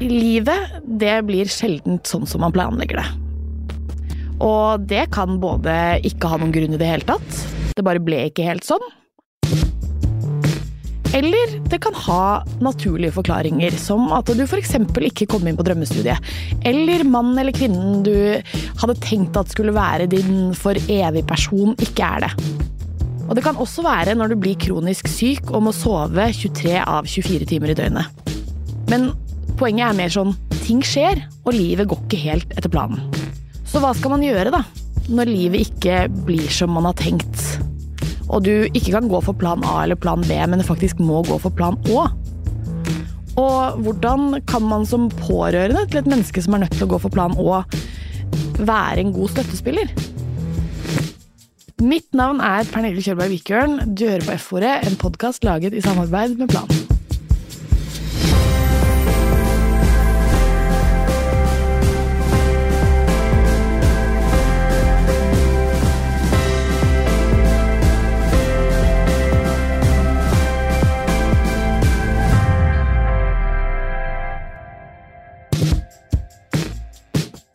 Livet, det blir sjelden sånn som man planlegger det. Og det kan både ikke ha noen grunn i det hele tatt, det bare ble ikke helt sånn. Eller det kan ha naturlige forklaringer, som at du f.eks. ikke kom inn på drømmestudiet. Eller mannen eller kvinnen du hadde tenkt at skulle være din for evig person, ikke er det. Og det kan også være når du blir kronisk syk og må sove 23 av 24 timer i døgnet. Men poenget er mer sånn ting skjer, og livet går ikke helt etter planen. Så hva skal man gjøre, da? Når livet ikke blir som man har tenkt? Og du ikke kan gå for plan A eller plan B, men faktisk må gå for plan Å. Og hvordan kan man som pårørende til et menneske som er nødt til å gå for plan Å, være en god støttespiller? Mitt navn er Pernille Kjølberg Vikørn. Du hører på F-ordet, en podkast laget i samarbeid med Plan.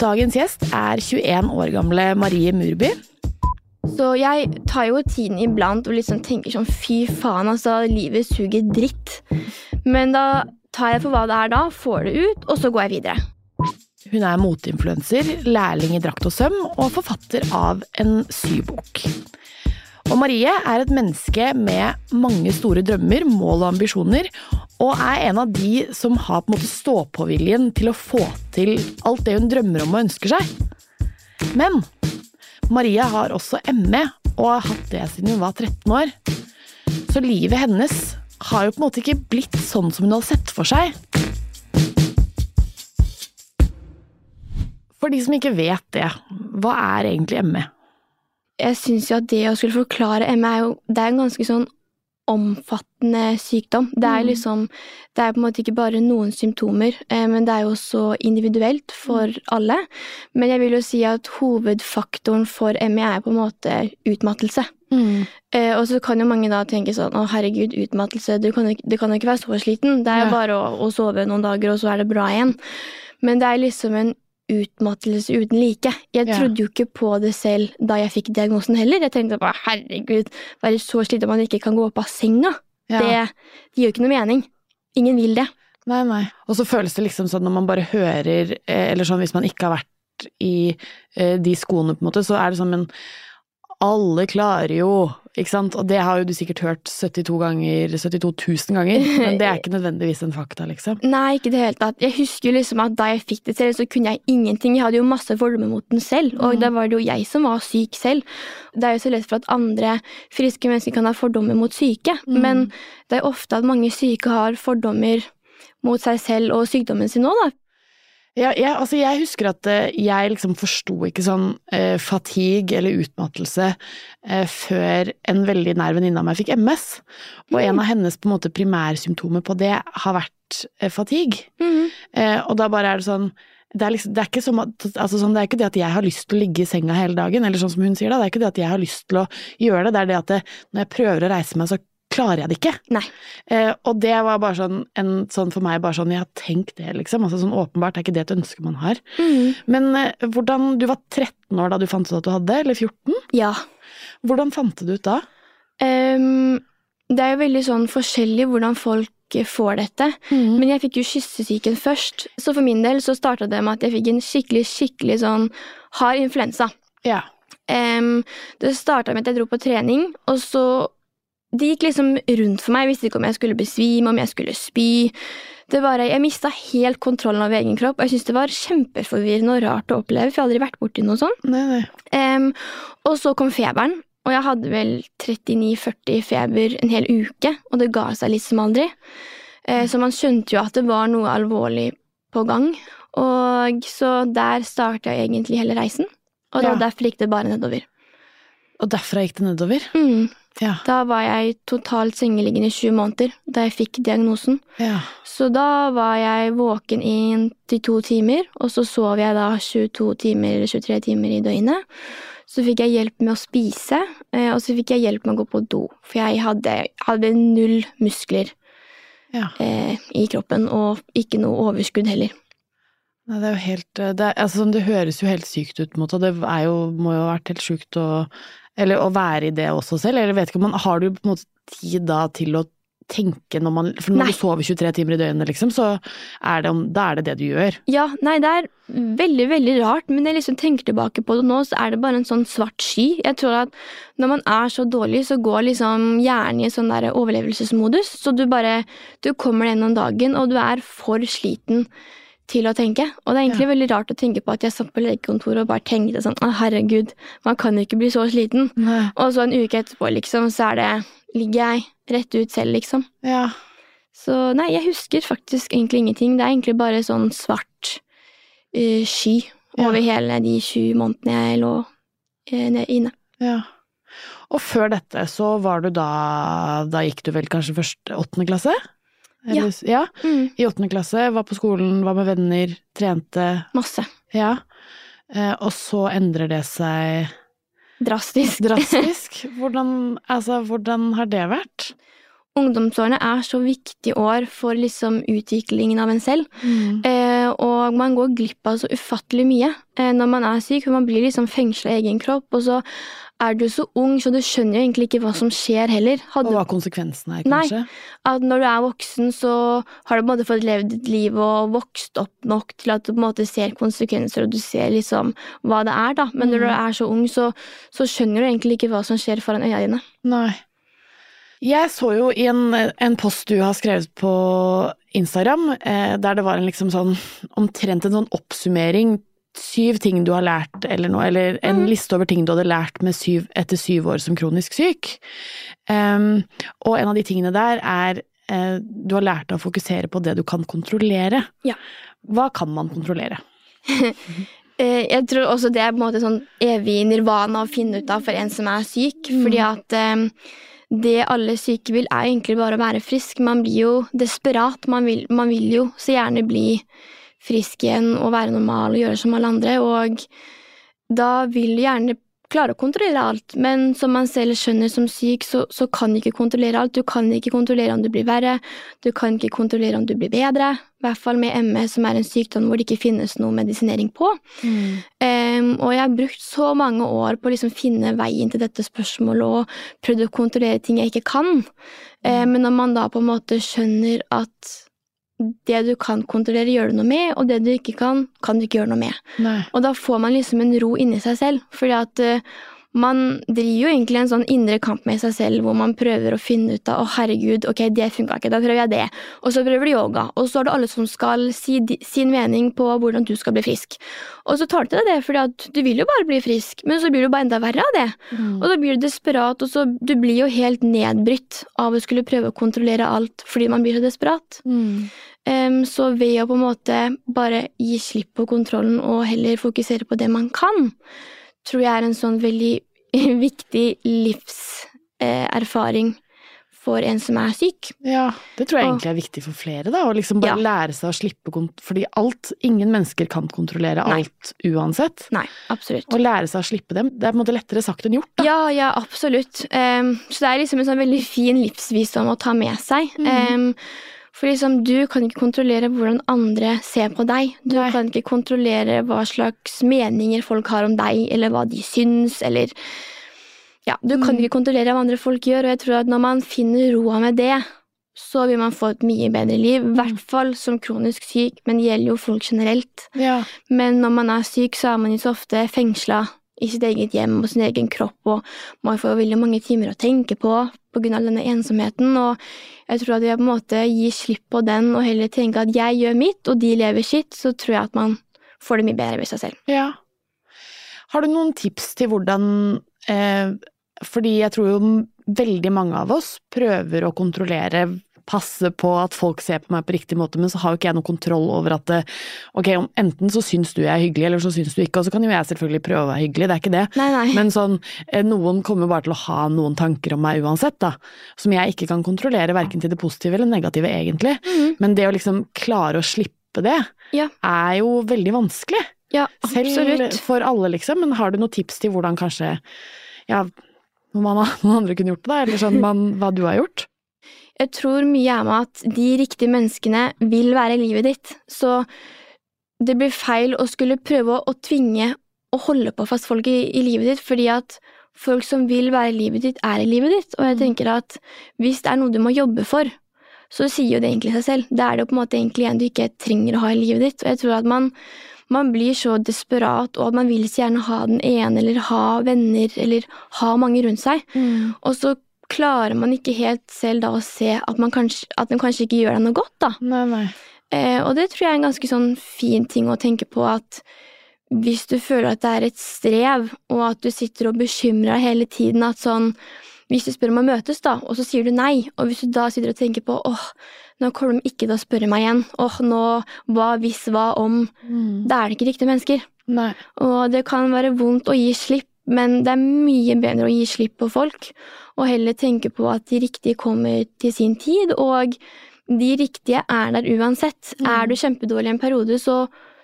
Dagens gjest er 21 år gamle Marie Murby. Så jeg tar jo tiden iblant og liksom tenker sånn fy faen, altså, livet suger dritt. Men da tar jeg for hva det er da, får det ut, og så går jeg videre. Hun er moteinfluenser, lærling i drakt og søm og forfatter av en sybok. Og Marie er et menneske med mange store drømmer, mål og ambisjoner, og er en av de som har på en måte stå-på-viljen til å få til alt det hun drømmer om og ønsker seg. Men Maria har også ME, og har hatt det siden hun var 13 år. Så livet hennes har jo på en måte ikke blitt sånn som hun hadde sett for seg. For de som ikke vet det, hva er egentlig ME? Jeg syns jo at det å skulle forklare ME er jo det er en ganske sånn omfattende sykdom. Det er liksom Det er på en måte ikke bare noen symptomer, eh, men det er jo også individuelt for alle. Men jeg vil jo si at hovedfaktoren for ME er på en måte utmattelse. Mm. Eh, og så kan jo mange da tenke sånn å herregud, utmattelse, du kan, ikke- det kan jo ikke være så sliten. Det er jo bare å, å sove noen dager, og så er det bra igjen. Men det er liksom en utmattelse uten like. Jeg Ja. trodde jo ikke på det selv da jeg fikk diagnosen heller. Jeg tenkte bare herregud, være så sliten at man ikke kan gå opp av senga. Ja. Det, det gir jo ikke noe mening. Ingen vil det. Nei, nei. Og så føles det liksom sånn når man bare hører, eh, eller sånn hvis man ikke har vært i eh, de skoene, på en måte, så er det sånn, men alle klarer jo, ikke sant? Og det har jo du sikkert hørt 72 ganger, 72 000 ganger, men det er ikke nødvendigvis en fakta, liksom. Nei, ikke i det hele tatt. Jeg husker jo liksom at da jeg fikk det selv, så kunne jeg ingenting. Jeg hadde jo masse fordommer mot den selv, og Mm. da var det jo jeg som var syk selv. Det er jo så lett for at andre friske mennesker kan ha fordommer mot syke, Mm. men det er ofte at mange syke har fordommer mot seg selv og sykdommen sin òg, Ja, jeg, altså jeg husker at eh, jeg liksom forsto ikke sånn eh, fatigue eller utmattelse eh, før en veldig nær venninne av meg fikk MS. Og en av hennes på en måte primærsymptomer på det har vært eh, fatigue. Eh, og da bare er det sånn det er, liksom, det, er ikke som at, altså sånn, det er ikke det at jeg har lyst til å ligge i senga hele dagen, eller sånn som hun sier det. det er ikke det at jeg har lyst til å gjøre det, det er det at det, når jeg prøver å reise meg, så klarer jeg det ikke. Nei. Eh, og det var bare sånn, en, sånn for meg, bare sånn, jeg har tenkt det, liksom. Altså sånn åpenbart er ikke det et ønske man har. Mm. Men eh, hvordan, du var 13 år da du fant ut at du hadde, eller 14? Ja. Hvordan fant du det ut da? Um, det er jo veldig sånn forskjellig hvordan folk eh, får dette. Men, Men jeg fikk jo kyssesyken først, så for min del så starta det med at jeg fikk en skikkelig, skikkelig sånn hard influensa. ja. Um, det starta med at jeg dro på trening, og så Det gikk liksom rundt for meg. Jeg visste ikke om jeg skulle besvime, om jeg skulle spy. Det bare, Jeg mista helt kontrollen over egen kropp, og jeg syntes det var kjempeforvirrende og rart å oppleve, for jeg har aldri vært borti noe sånt. Nei, nei. Um, og så kom feberen, og jeg hadde vel 39-40 feber en hel uke, og det ga seg litt som aldri. Uh, så man skjønte jo at det var noe alvorlig på gang, og så der starta egentlig hele reisen. Og da, Ja. derfor gikk det bare nedover. Og derfra gikk det nedover? Mm. Ja. Da var jeg totalt sengeliggende i sju måneder da jeg fikk diagnosen. ja. Så da var jeg våken i 82 timer, og så sov jeg da 22 timer eller 23 timer i døgnet. Så fikk jeg hjelp med å spise, eh, og så fikk jeg hjelp med å gå på do, for jeg hadde, hadde null muskler. Ja. eh, i kroppen, og ikke noe overskudd heller. Nei, det er jo helt det, er, altså, det høres jo helt sykt ut, og Det er jo, må jo ha vært helt sjukt å Eller å være i det også selv. Eller vet ikke om man Har du på en måte tid da til å tenke når man For når Nei. du sover 23 timer i døgnet, liksom, så er det, da er det det du gjør. Ja, nei, det er veldig, veldig rart, men jeg liksom tenker tilbake på det nå, så er det bare en sånn svart sky. Jeg tror at når man er så dårlig, så går liksom hjernen i en sånn der overlevelsesmodus, så du bare Du kommer deg gjennom dagen, og du er for sliten til å tenke. Og det er egentlig veldig rart å tenke på at jeg satt på legekontoret og bare tenkte sånn Å, herregud, man kan jo ikke bli så sliten. Nei. Og så en uke etterpå, liksom, så er det Ligger jeg rett ut selv, liksom. Ja. Så nei, jeg husker faktisk egentlig ingenting. Det er egentlig bare sånn svart uh, sky Ja. over hele de sju månedene jeg lå uh, inne. ja. Og før dette så var du da Da gikk du vel kanskje først åttende klasse? Ja. ja. Mm. I åttende klasse, var på skolen, var med venner, trente. Masse. Ja. Eh, og så endrer det seg Drastisk. drastisk. Hvordan, altså, hvordan har det vært? Ungdomsårene er så viktige år for liksom utviklingen av en selv. Mm. Og man går glipp av så ufattelig mye eh, når man er syk, for man blir liksom fengsla i egen kropp. Og så er du så ung, så du skjønner jo egentlig ikke hva som skjer heller. Og hva konsekvensen er, kanskje? Nei. at når du er voksen, så har du på en måte fått levd ditt liv og vokst opp nok til at du på en måte ser konsekvenser, og du ser liksom hva det er, da. Men når du Mm. er så ung, så, så skjønner du egentlig ikke hva som skjer foran øya dine. Nei. Jeg så jo i en, en post du har skrevet på Instagram, eh, der det var en liksom sånn omtrent en sånn oppsummering. Syv ting du har lært, eller noe, eller en Mm. liste over ting du hadde lært med syv, etter syv år som kronisk syk. Um, og en av de tingene der er eh, du har lært deg å fokusere på det du kan kontrollere. Ja. Hva kan man kontrollere? Eh, jeg tror også det er på en måte sånn evig nirvana å finne ut av for en som er syk. Mm. Fordi at eh, det alle syke vil, er egentlig bare å være frisk. Man blir jo desperat. Man vil, man vil jo så gjerne bli frisk igjen og være normal og gjøre som alle andre. Og da vil gjerne klare å kontrollere alt, men som man selv skjønner som syk, så, så kan du ikke kontrollere alt. Du kan ikke kontrollere om du blir verre, du kan ikke kontrollere om du blir bedre. I hvert fall med ME, som er en sykdom hvor det ikke finnes noe medisinering på. Em, og jeg har brukt så mange år på å liksom finne veien til dette spørsmålet og prøvd å kontrollere ting jeg ikke kan. Eh, men når man da på en måte skjønner at det du kan kontrollere, gjør du noe med, og det du ikke kan, kan du ikke gjøre noe med. Nei. Og da får man liksom en ro inni seg selv, fordi at eh, man driver jo egentlig en sånn indre kamp med seg selv hvor man prøver å finne ut av å herregud, ok, det funka ikke, da prøver jeg det. Og så prøver du yoga, og så er det alle som skal si sin mening på hvordan du skal bli frisk. Og så tar du til deg det, fordi at du vil jo bare bli frisk, men så blir du bare enda verre av det. Mm. Og da blir du desperat, og så du blir jo helt nedbrytt av å skulle prøve å kontrollere alt fordi man blir så desperat. Mm. Um, så ved å på en måte bare gi slipp på kontrollen og heller fokusere på det man kan, tror jeg er en sånn veldig viktig livserfaring for en som er syk. Ja, det tror jeg egentlig er viktig for flere, da. Å liksom bare Ja. lære seg å slippe. Fordi alt Ingen mennesker kan kontrollere Nei. alt uansett. Nei, absolutt. Å lære seg å slippe dem, det er på en måte lettere sagt enn gjort, da. Ja, ja, absolutt. Um, så det er liksom en sånn veldig fin livsvisdom å ta med seg. Mm. Em, for liksom, du kan ikke kontrollere hvordan andre ser på deg. Du Nei. kan ikke kontrollere hva slags meninger folk har om deg, eller hva de syns, eller Ja, du kan mm. ikke kontrollere hva andre folk gjør, og jeg tror at når man finner roa med det, så vil man få et mye bedre liv. I hvert fall som kronisk syk, men det gjelder jo folk generelt. Ja. Men når man er syk, så er man jo så ofte fengsla i sitt eget hjem og sin egen kropp, og man får veldig mange timer å tenke på på grunn av denne ensomheten, og jeg tror at ved på en måte gi slipp på den og heller tenke at jeg gjør mitt, og de lever sitt, så tror jeg at man får det mye bedre ved seg selv. ja. Har du noen tips til hvordan eh, Fordi jeg tror jo veldig mange av oss prøver å kontrollere Passe på at folk ser på meg på riktig måte, men så har jo ikke jeg noe kontroll over at det, ok, om enten så syns du jeg er hyggelig, eller så syns du ikke, og så kan jo jeg selvfølgelig prøve å være hyggelig, det er ikke det. Nei, nei. Men sånn, eh, noen kommer bare til å ha noen tanker om meg uansett, da. Som jeg ikke kan kontrollere, verken til det positive eller negative, egentlig. Mhm. Men det å liksom klare å slippe det, Ja. er jo veldig vanskelig. Ja, Selv for alle, liksom. Men har du noen tips til hvordan kanskje Ja, noen, andre kunne gjort det? Eller sånn man, hva du har gjort? Jeg tror mye er med at de riktige menneskene vil være i livet ditt, så det blir feil å skulle prøve å, å tvinge og holde på fast folk i, i livet ditt, fordi at folk som vil være i livet ditt, er i livet ditt, og jeg Mm. tenker at hvis det er noe du må jobbe for, så sier jo det egentlig seg selv. Da er det jo på en måte egentlig en du ikke trenger å ha i livet ditt, og jeg tror at man, man blir så desperat, og at man vil så gjerne ha den ene, eller ha venner, eller ha mange rundt seg, og så klarer man ikke helt selv da å se at, man kanskje, at den kanskje ikke gjør deg noe godt, da. Nei, nei. Eh, og det tror jeg er en ganske sånn fin ting å tenke på, at hvis du føler at det er et strev, og at du sitter og bekymrer deg hele tiden, at sånn Hvis du spør om å møtes, da, og så sier du nei, og hvis du da sitter og tenker på åh, nå kommer de ikke til å spørre meg igjen, åh, nå, hva hvis, hva om, da er det ikke riktige mennesker. Nei. Og det kan være vondt å gi slipp, men det er mye bedre å gi slipp på folk, og heller tenke på at de riktige kommer til sin tid, og de riktige er der uansett. Mm. Er du kjempedårlig en periode, så,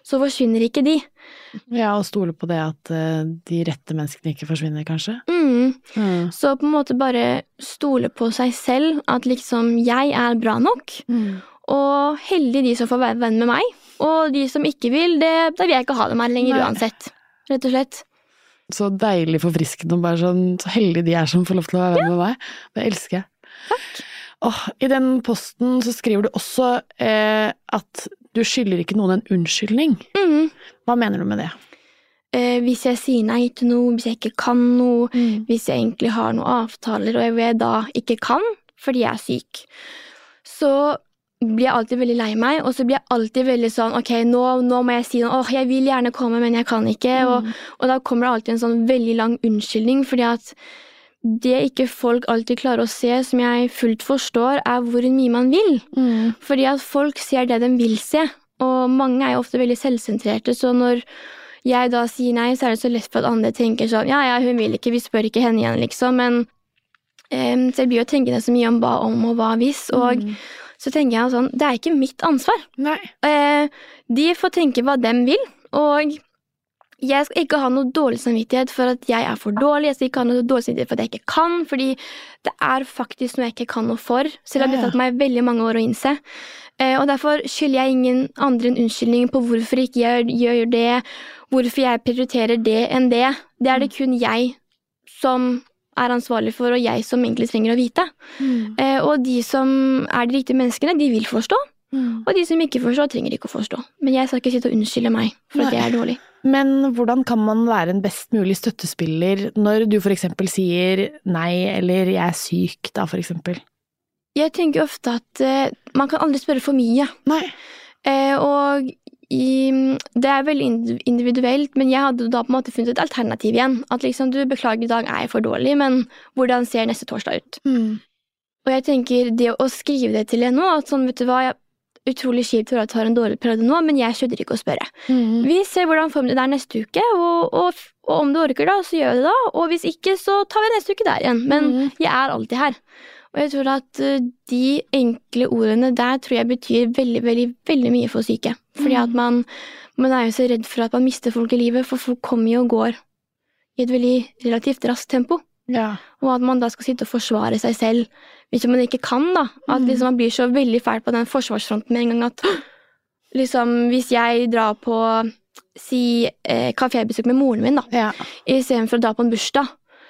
så forsvinner ikke de. Ja, og stole på det at eh, de rette menneskene ikke forsvinner, kanskje. Mm. Mm. Så på en måte bare stole på seg selv, at liksom jeg er bra nok, Mm. og heldig de som får være venn med meg, og de som ikke vil, det, da vil jeg ikke ha dem her lenger Nei. uansett. Rett og slett. Så deilig forfriskende og bare sånn så heldige de er som får lov til å være venn med meg. Det elsker jeg. Takk. Og I den posten så skriver du også eh, at du skylder ikke noen en unnskyldning. Mm. Hva mener du med det? Eh, hvis jeg sier nei til noe, hvis jeg ikke kan noe, hvis jeg egentlig har noen avtaler og jeg da ikke kan fordi jeg er syk, så blir jeg alltid veldig lei meg, og så blir jeg alltid veldig sånn ok, nå, nå må jeg si noe, åh, jeg vil gjerne komme, men jeg kan ikke, og, og da kommer det alltid en sånn veldig lang unnskyldning, fordi at det ikke folk alltid klarer å se, som jeg fullt forstår, er hvor mye man vil. Mm. Fordi at folk ser det de vil se, og mange er jo ofte veldig selvsentrerte, så når jeg da sier nei, så er det så lett for at andre tenker sånn ja, ja, hun vil ikke, vi spør ikke henne igjen, liksom, men em, Så jeg blir jo tenkende så mye om hva om og hva hvis, og Mm. Så tenker jeg sånn, det er ikke mitt ansvar. Eh, de får tenke hva de vil, og jeg skal ikke ha noe dårlig samvittighet for at jeg er for dårlig, jeg skal ikke ha noe dårlig samvittighet for at jeg ikke kan, fordi det er faktisk noe jeg ikke kan noe for, selv om det har tatt meg veldig mange år å innse. Eh, og derfor skylder jeg ingen andre en unnskyldning på hvorfor ikke jeg gjør det, hvorfor jeg prioriterer det enn det. Det er det kun jeg som er ansvarlig for, og jeg som egentlig trenger å vite. Mm. Eh, og de som er de riktige menneskene, de vil forstå. Mm. Og de som ikke forstår, trenger ikke å forstå. Men jeg skal ikke sitte og unnskylde meg for at jeg er dårlig. Men hvordan kan man være en best mulig støttespiller når du eksempel sier nei, eller jeg er syk, da eksempel? Jeg tenker ofte at eh, man kan aldri spørre for mye. Nei. Eh, og i, det er veldig individuelt, men jeg hadde da på en måte funnet et alternativ igjen. At liksom, du beklager, i dag er jeg for dårlig, men hvordan ser neste torsdag ut? Mm. Og jeg tenker det å skrive det til henne nå, at sånn, vet du hva, jeg, utrolig kjipt for at jeg har en dårlig periode nå, men jeg skjønner ikke å spørre. Mm. Vi ser hvordan formen din er neste uke, og, og, og om du orker da, så gjør vi det da, og hvis ikke, så tar vi neste uke der igjen. Men Mm. jeg er alltid her. Og jeg tror at eh, de enkle ordene der tror jeg betyr veldig, veldig, veldig mye for syke. Fordi Mm. at man, man er jo så redd for at man mister folk i livet, for folk kommer jo og går i et veldig relativt raskt tempo. Ja. Og at man da skal sitte og forsvare seg selv hvis man ikke kan, da. At Mm. liksom man blir så veldig fæl på den forsvarsfronten med en gang at liksom hvis jeg drar på si eh, kafébesøk med moren min, da, ja. istedenfor å dra på en bursdag,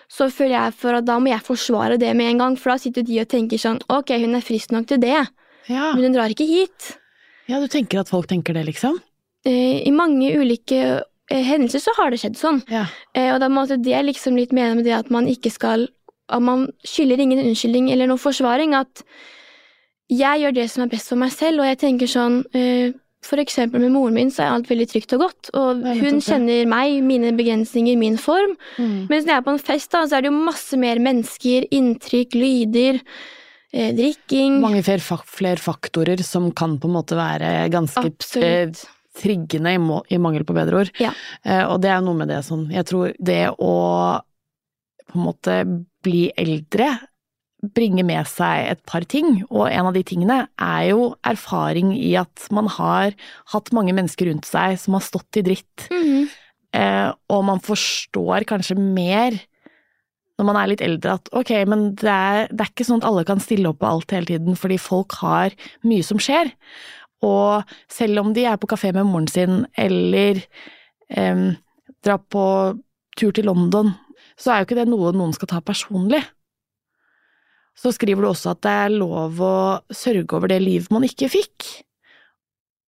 så føler jeg for at da må jeg forsvare det med en gang, for da sitter de og tenker sånn ok, hun er frisk nok til det, Ja. men hun drar ikke hit. ja, du tenker at folk tenker det, liksom? Eh, I mange ulike eh, hendelser så har det skjedd sånn. Ja. Eh, og da måtte det liksom litt mene med det at man ikke skal At man skylder ingen unnskyldning eller noen forsvaring. At jeg gjør det som er best for meg selv, og jeg tenker sånn For eksempel med moren min så er alt veldig trygt og godt, og hun kjenner meg, mine begrensninger, min form. Mm. Mens når jeg er på en fest, da, så er det jo masse mer mennesker, inntrykk, lyder, eh, drikking. Mange flere, flere faktorer som kan på en måte være ganske eh, triggende, i, må i mangel på bedre ord. Ja. Eh, og det er noe med det sånn Jeg tror det å på en måte bli eldre bringer med seg et par ting, og en av de tingene er jo erfaring i at man har hatt mange mennesker rundt seg som har stått i dritt, Mhm. eh, og man forstår kanskje mer når man er litt eldre at ok, men det er, det er ikke sånn at alle kan stille opp på alt hele tiden, fordi folk har mye som skjer. Og selv om de er på kafé med moren sin, eller eh, drar på tur til London, så er jo ikke det noe noen skal ta personlig. Så skriver du også at det er lov å sørge over det livet man ikke fikk.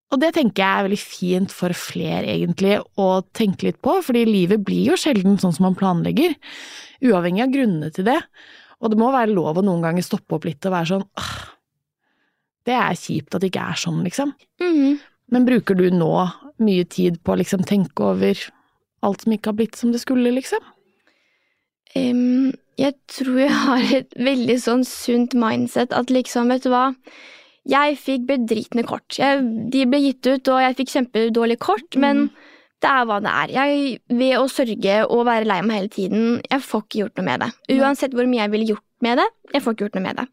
Og det tenker jeg er veldig fint for flere, egentlig, å tenke litt på, fordi livet blir jo sjelden sånn som man planlegger, uavhengig av grunnene til det. Og det må være lov å noen ganger stoppe opp litt og være sånn åh, det er kjipt at det ikke er sånn, liksom. Mhm. Men bruker du nå mye tid på å liksom tenke over alt som ikke har blitt som det skulle, liksom? Em, jeg tror jeg har et veldig sånn sunt mindset at liksom, vet du hva Jeg fikk bedritne kort. Jeg, de ble gitt ut, og jeg fikk kjempedårlige kort, men det er hva det er. Jeg, ved å sørge og være lei meg hele tiden, jeg får ikke gjort noe med det. Uansett hvor mye jeg ville gjort med det, jeg får ikke gjort noe med det.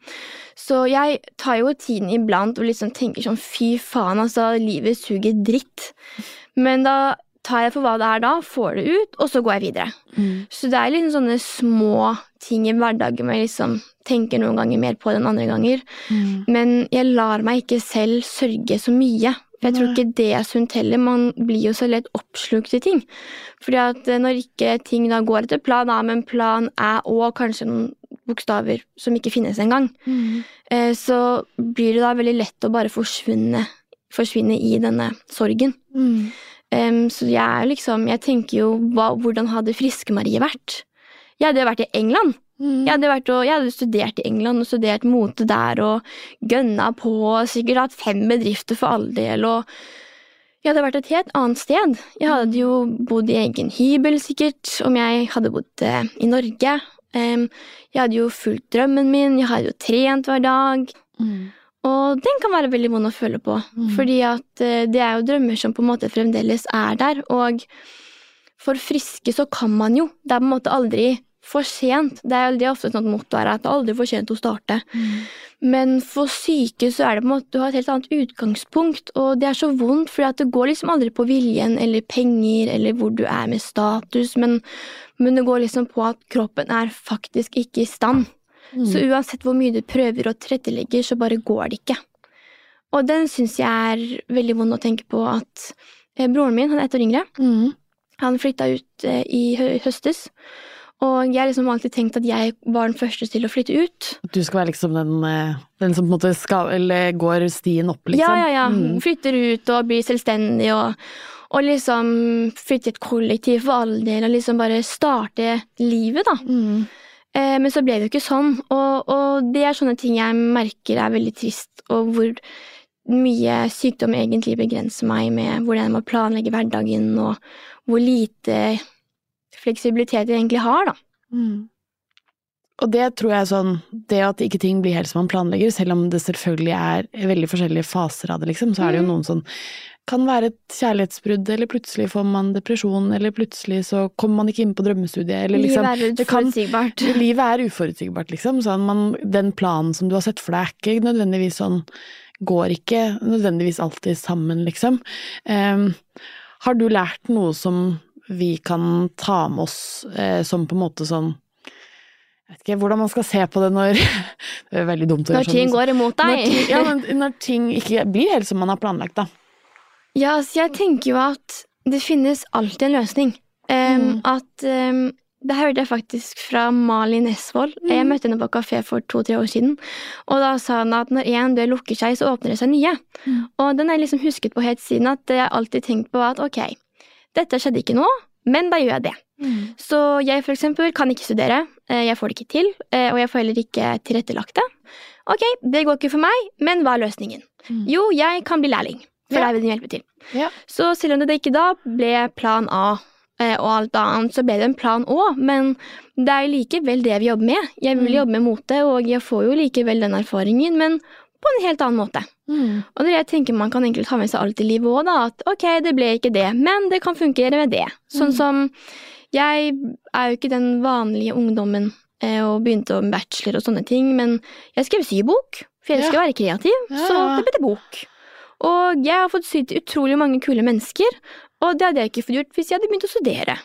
Så jeg tar jo tiden iblant og liksom tenker sånn fy faen, altså, livet suger dritt. Men da tar jeg for hva det er da, får det ut, og så går jeg videre. Så det er liksom sånne små ting i hverdagen hvor jeg liksom tenker noen ganger mer på det enn andre ganger. Men jeg lar meg ikke selv sørge så mye. For jeg tror ikke det er sunt heller. Man blir jo så lett oppslukt i ting. Fordi at eh, når ikke ting da går etter plan A, men plan er og kanskje noen bokstaver som ikke finnes engang, mm. så blir det da veldig lett å bare forsvinne, forsvinne i denne sorgen. Em, så jeg er liksom Jeg tenker jo hva, hvordan hadde Friske-Marie vært? Jeg hadde vært i England. Jeg hadde, vært og, jeg hadde studert i England og studert mote der og gønna på sikkert hatt fem bedrifter for all del og jeg hadde vært et helt annet sted. Jeg hadde jo bodd i egen hybel sikkert om jeg hadde bodd eh, i Norge. Um, jeg hadde jo fulgt drømmen min, jeg hadde jo trent hver dag. Og den kan være veldig vond å føle på, Mm. fordi at eh, det er jo drømmer som på en måte fremdeles er der, og for friske så kan man jo. Det er på en måte aldri for sent. Det er, det er ofte et sånt motto her at det er aldri for sent å starte. Men for syke så er det på en måte du har et helt annet utgangspunkt, og det er så vondt, for det går liksom aldri på viljen eller penger eller hvor du er med status, men, men det går liksom på at kroppen er faktisk ikke i stand. Så uansett hvor mye du prøver å tilrettelegge, så bare går det ikke. Og den syns jeg er veldig vond å tenke på at eh, broren min, han er ett år yngre, han flytta ut eh, i hø høstes. Og jeg har liksom alltid tenkt at jeg var den første til å flytte ut. Du skal være liksom den, eh, den som på en måte skal, eller går stien opp, liksom? Ja, ja, ja. Mm. Flytter ut og blir selvstendig og, og liksom flytte i et kollektiv for all del og liksom bare starte livet, da. Mm. Eh, men så ble det jo ikke sånn, og, og det er sånne ting jeg merker er veldig trist, og hvor mye sykdom egentlig begrenser meg med hvordan jeg må planlegge hverdagen, og hvor lite fleksibilitet jeg egentlig har, da. Mm. Og det tror jeg er sånn, det at ikke ting blir helt som man planlegger, selv om det selvfølgelig er veldig forskjellige faser av det, liksom, så er det jo Mm. noen som kan være et kjærlighetsbrudd, eller plutselig får man depresjon, eller plutselig så kommer man ikke inn på drømmestudiet, eller liksom Livet er uforutsigbart. kan-. Livet er uforutsigbart, liksom. Sånn, man, den planen som du har sett for deg, er ikke nødvendigvis sånn Går ikke nødvendigvis alltid sammen, liksom. Um, har du lært noe som vi kan ta med oss eh, som på en måte sånn Jeg vet ikke hvordan man skal se på det når Det er veldig dumt å Når gjøre sånn. Når ting går imot Når deg. ting, ja, når ting ikke blir helt som man har planlagt, da. Ja, så jeg tenker jo at det finnes alltid en løsning. Um, Mm. At um, Det hørte jeg faktisk fra Malin Esvold. Jeg Mm. møtte henne på kafé for to-tre år siden. Og da sa hun at når én dør lukker seg, så åpner det seg nye. Mm. Og den har jeg liksom husket på helt siden at jeg alltid tenkt på at ok, dette skjedde ikke nå, men da gjør jeg det. Så jeg for eksempel kan ikke studere, eh, jeg får det ikke til, eh, og jeg får heller ikke tilrettelagt det. Ok, det går ikke for meg, men hva er løsningen? Mm. Jo, jeg kan bli lærling, for der vil den hjelpe til. Ja. Så selv om det ikke da ble plan A eh, og alt annet, så ble det en plan Å, men det er jo likevel det vi jobber med. Jeg vil Mm. jobbe med mote, og jeg får jo likevel den erfaringen, men på en helt annen måte. Mm. Og det er det jeg tenker man kan egentlig ta med seg alt i livet òg, da. At ok, det ble ikke det, men det kan fungere med det. Sånn Mm. som Jeg er jo ikke den vanlige ungdommen eh, og begynte med bachelor og sånne ting, men jeg skrev sybok, for jeg Ja. skal være kreativ, Ja, så det ble til bok. Og jeg har fått sydd til utrolig mange kule mennesker, og det hadde jeg ikke fått gjort hvis jeg hadde begynt å studere.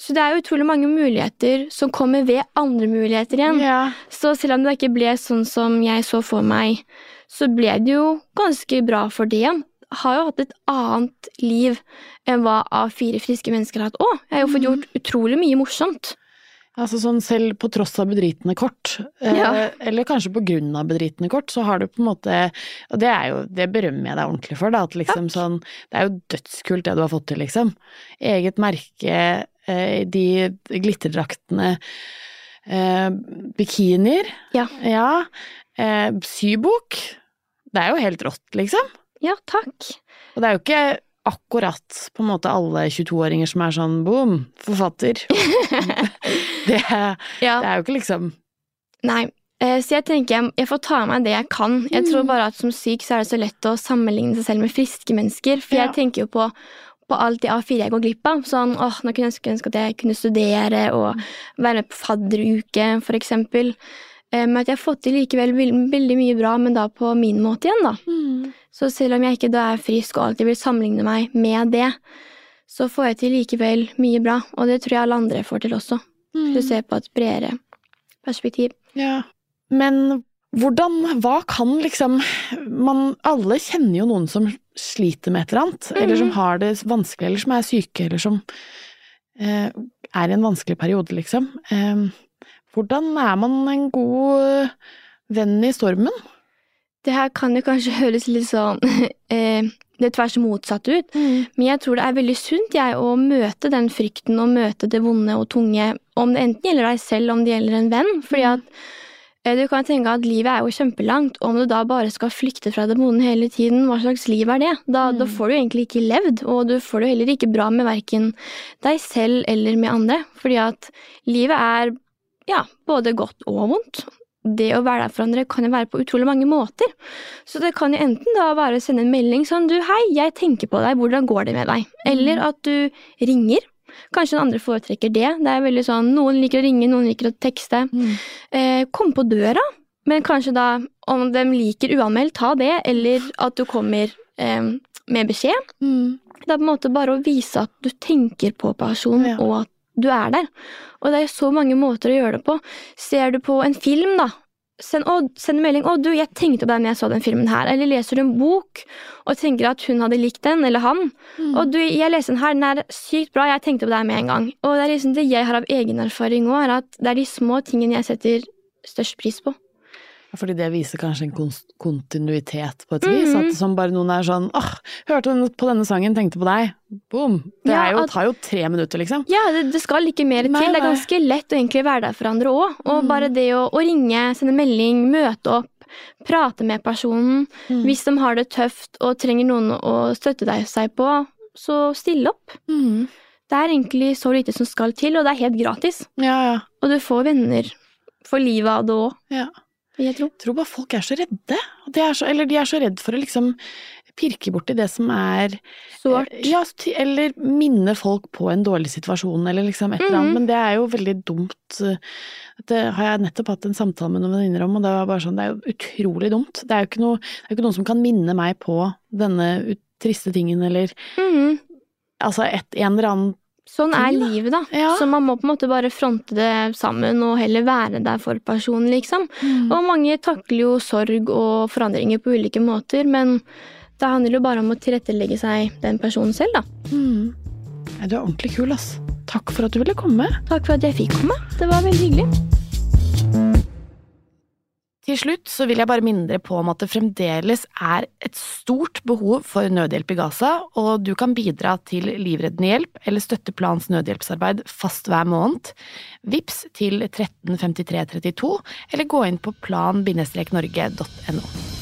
Så det er jo utrolig mange muligheter som kommer ved andre muligheter igjen. Ja. Så selv om det ikke ble sånn som jeg så for meg, så ble det jo ganske bra for det igjen. Har jo hatt et annet liv enn hva A4 friske mennesker har hatt òg. Jeg har jo fått gjort utrolig mye morsomt. Altså sånn selv på tross av bedritende kort, eh, Ja. eller kanskje på grunn av bedritende kort, så har du på en måte Og det er jo, det berømmer jeg deg ordentlig for, da, at liksom sånn Det er jo dødskult det du har fått til, liksom. Eget merke, eh, de glitterdraktene, eh, bikinier. Ja. Ja. Sybok. Det er jo helt rått, liksom. Ja, takk. Og det er jo ikke akkurat på en måte alle 22-åringer som er sånn boom, forfatter. det, Ja. det er jo ikke liksom Nei. eh, Så jeg tenker jeg, jeg får ta med meg det jeg kan. Jeg tror bare at som syk så er det så lett å sammenligne seg selv med friske mennesker. For Ja. jeg tenker jo på, på alt det A4 jeg går glipp av. Sånn åh, nå kunne jeg ønske ønske at jeg kunne studere og være med på fadderuke, for eksempel. Eh, Men at jeg har fått til likevel veldig mye bra, men da på min måte igjen, da. Så selv om jeg ikke da er frisk og alltid vil sammenligne meg med det, så får jeg til likevel mye bra, og det tror jeg alle andre får til også. Hvis du ser på et bredere perspektiv. Ja. Men hvordan Hva kan liksom man, Alle kjenner jo noen som sliter med et eller annet, eller som har det vanskelig, eller som er syke, eller som eh, er i en vanskelig periode, liksom. Eh, hvordan er man en god venn i stormen? Det her kan jo kanskje høres litt sånn det det tvers motsatt ut, men jeg tror det er veldig sunt jeg, å møte den frykten og møte det vonde og tunge, om det enten gjelder deg selv, om det gjelder en venn. Fordi at eh, du kan tenke at livet er jo kjempelangt, og om du da bare skal flykte fra det vonde hele tiden, hva slags liv er det? Da, da får du egentlig ikke levd, og du får det heller ikke bra med verken deg selv eller med andre, fordi at livet er ja, både godt og vondt det å være der for andre kan jo være på utrolig mange måter. Så det kan jo enten da være å sende en melding sånn du, hei, jeg tenker på deg, hvordan går det med deg? Eller at du ringer. Kanskje den andre foretrekker det. Det er veldig sånn, Noen liker å ringe, noen liker å tekste. Eh, kom på døra, men kanskje da, om de liker uanmeldt, ta det. Eller at du kommer eh, med beskjed. Det er på en måte bare å vise at du tenker på personen, Ja. og at du er der. Og det er så mange måter å gjøre det på. Ser du på en film, da. Send, å, send en melding 'Å, du, jeg tenkte på deg når jeg så den filmen her'. Eller leser du en bok og tenker at hun hadde likt den, eller han. Mm. 'Å, du, jeg leste den her, den er sykt bra, jeg tenkte på deg med en gang'. Og det er liksom det jeg har av egen erfaring òg, er at det er de små tingene jeg setter størst pris på. Fordi det viser kanskje en kontinuitet på et vis. Mhm. At som bare noen er sånn åh, hørte på denne sangen, tenkte på deg. Boom. Det Ja, er jo, tar jo tre minutter, liksom. Ja, det, det skal ikke mer Nei, til. Det er ganske lett å egentlig være der for andre òg. Og Mm. bare det å, å ringe, sende melding, møte opp, prate med personen. Mm. Hvis de har det tøft og trenger noen å støtte deg seg på, så stille opp. Mm. Det er egentlig så lite som skal til, og det er helt gratis. Ja, ja. Og du får venner for livet av det òg, ja. Jeg tror. Tror bare folk er så redde. De er så, eller de er så redd for å liksom pirke borti det som er Sårt. Ja, eller minne folk på en dårlig situasjon, eller liksom et eller annet. Mhm. Men det er jo veldig dumt. Det har jeg nettopp hatt en samtale med noen venninner om, og det var bare sånn, det er jo utrolig dumt. Det er jo ikke noe, det er ikke noen som kan minne meg på denne triste tingen, eller Mhm. altså et, en eller annen Sånn er livet, da. Ja. Så man må på en måte bare fronte det sammen og heller være der for personen, liksom. Mm. Og mange takler jo sorg og forandringer på ulike måter, men det handler jo bare om å tilrettelegge seg den personen selv, da. Mm. Ja, du er ordentlig kul, ass. Takk for at du ville komme. Takk for at jeg fikk komme. Det var veldig hyggelig. Til slutt så vil jeg bare minne dere på om at det fremdeles er et stort behov for nødhjelp i Gaza, og du kan bidra til livreddende hjelp eller støtte Plans nødhjelpsarbeid fast hver måned. Vips til 135332, eller gå inn på plan-norge.no.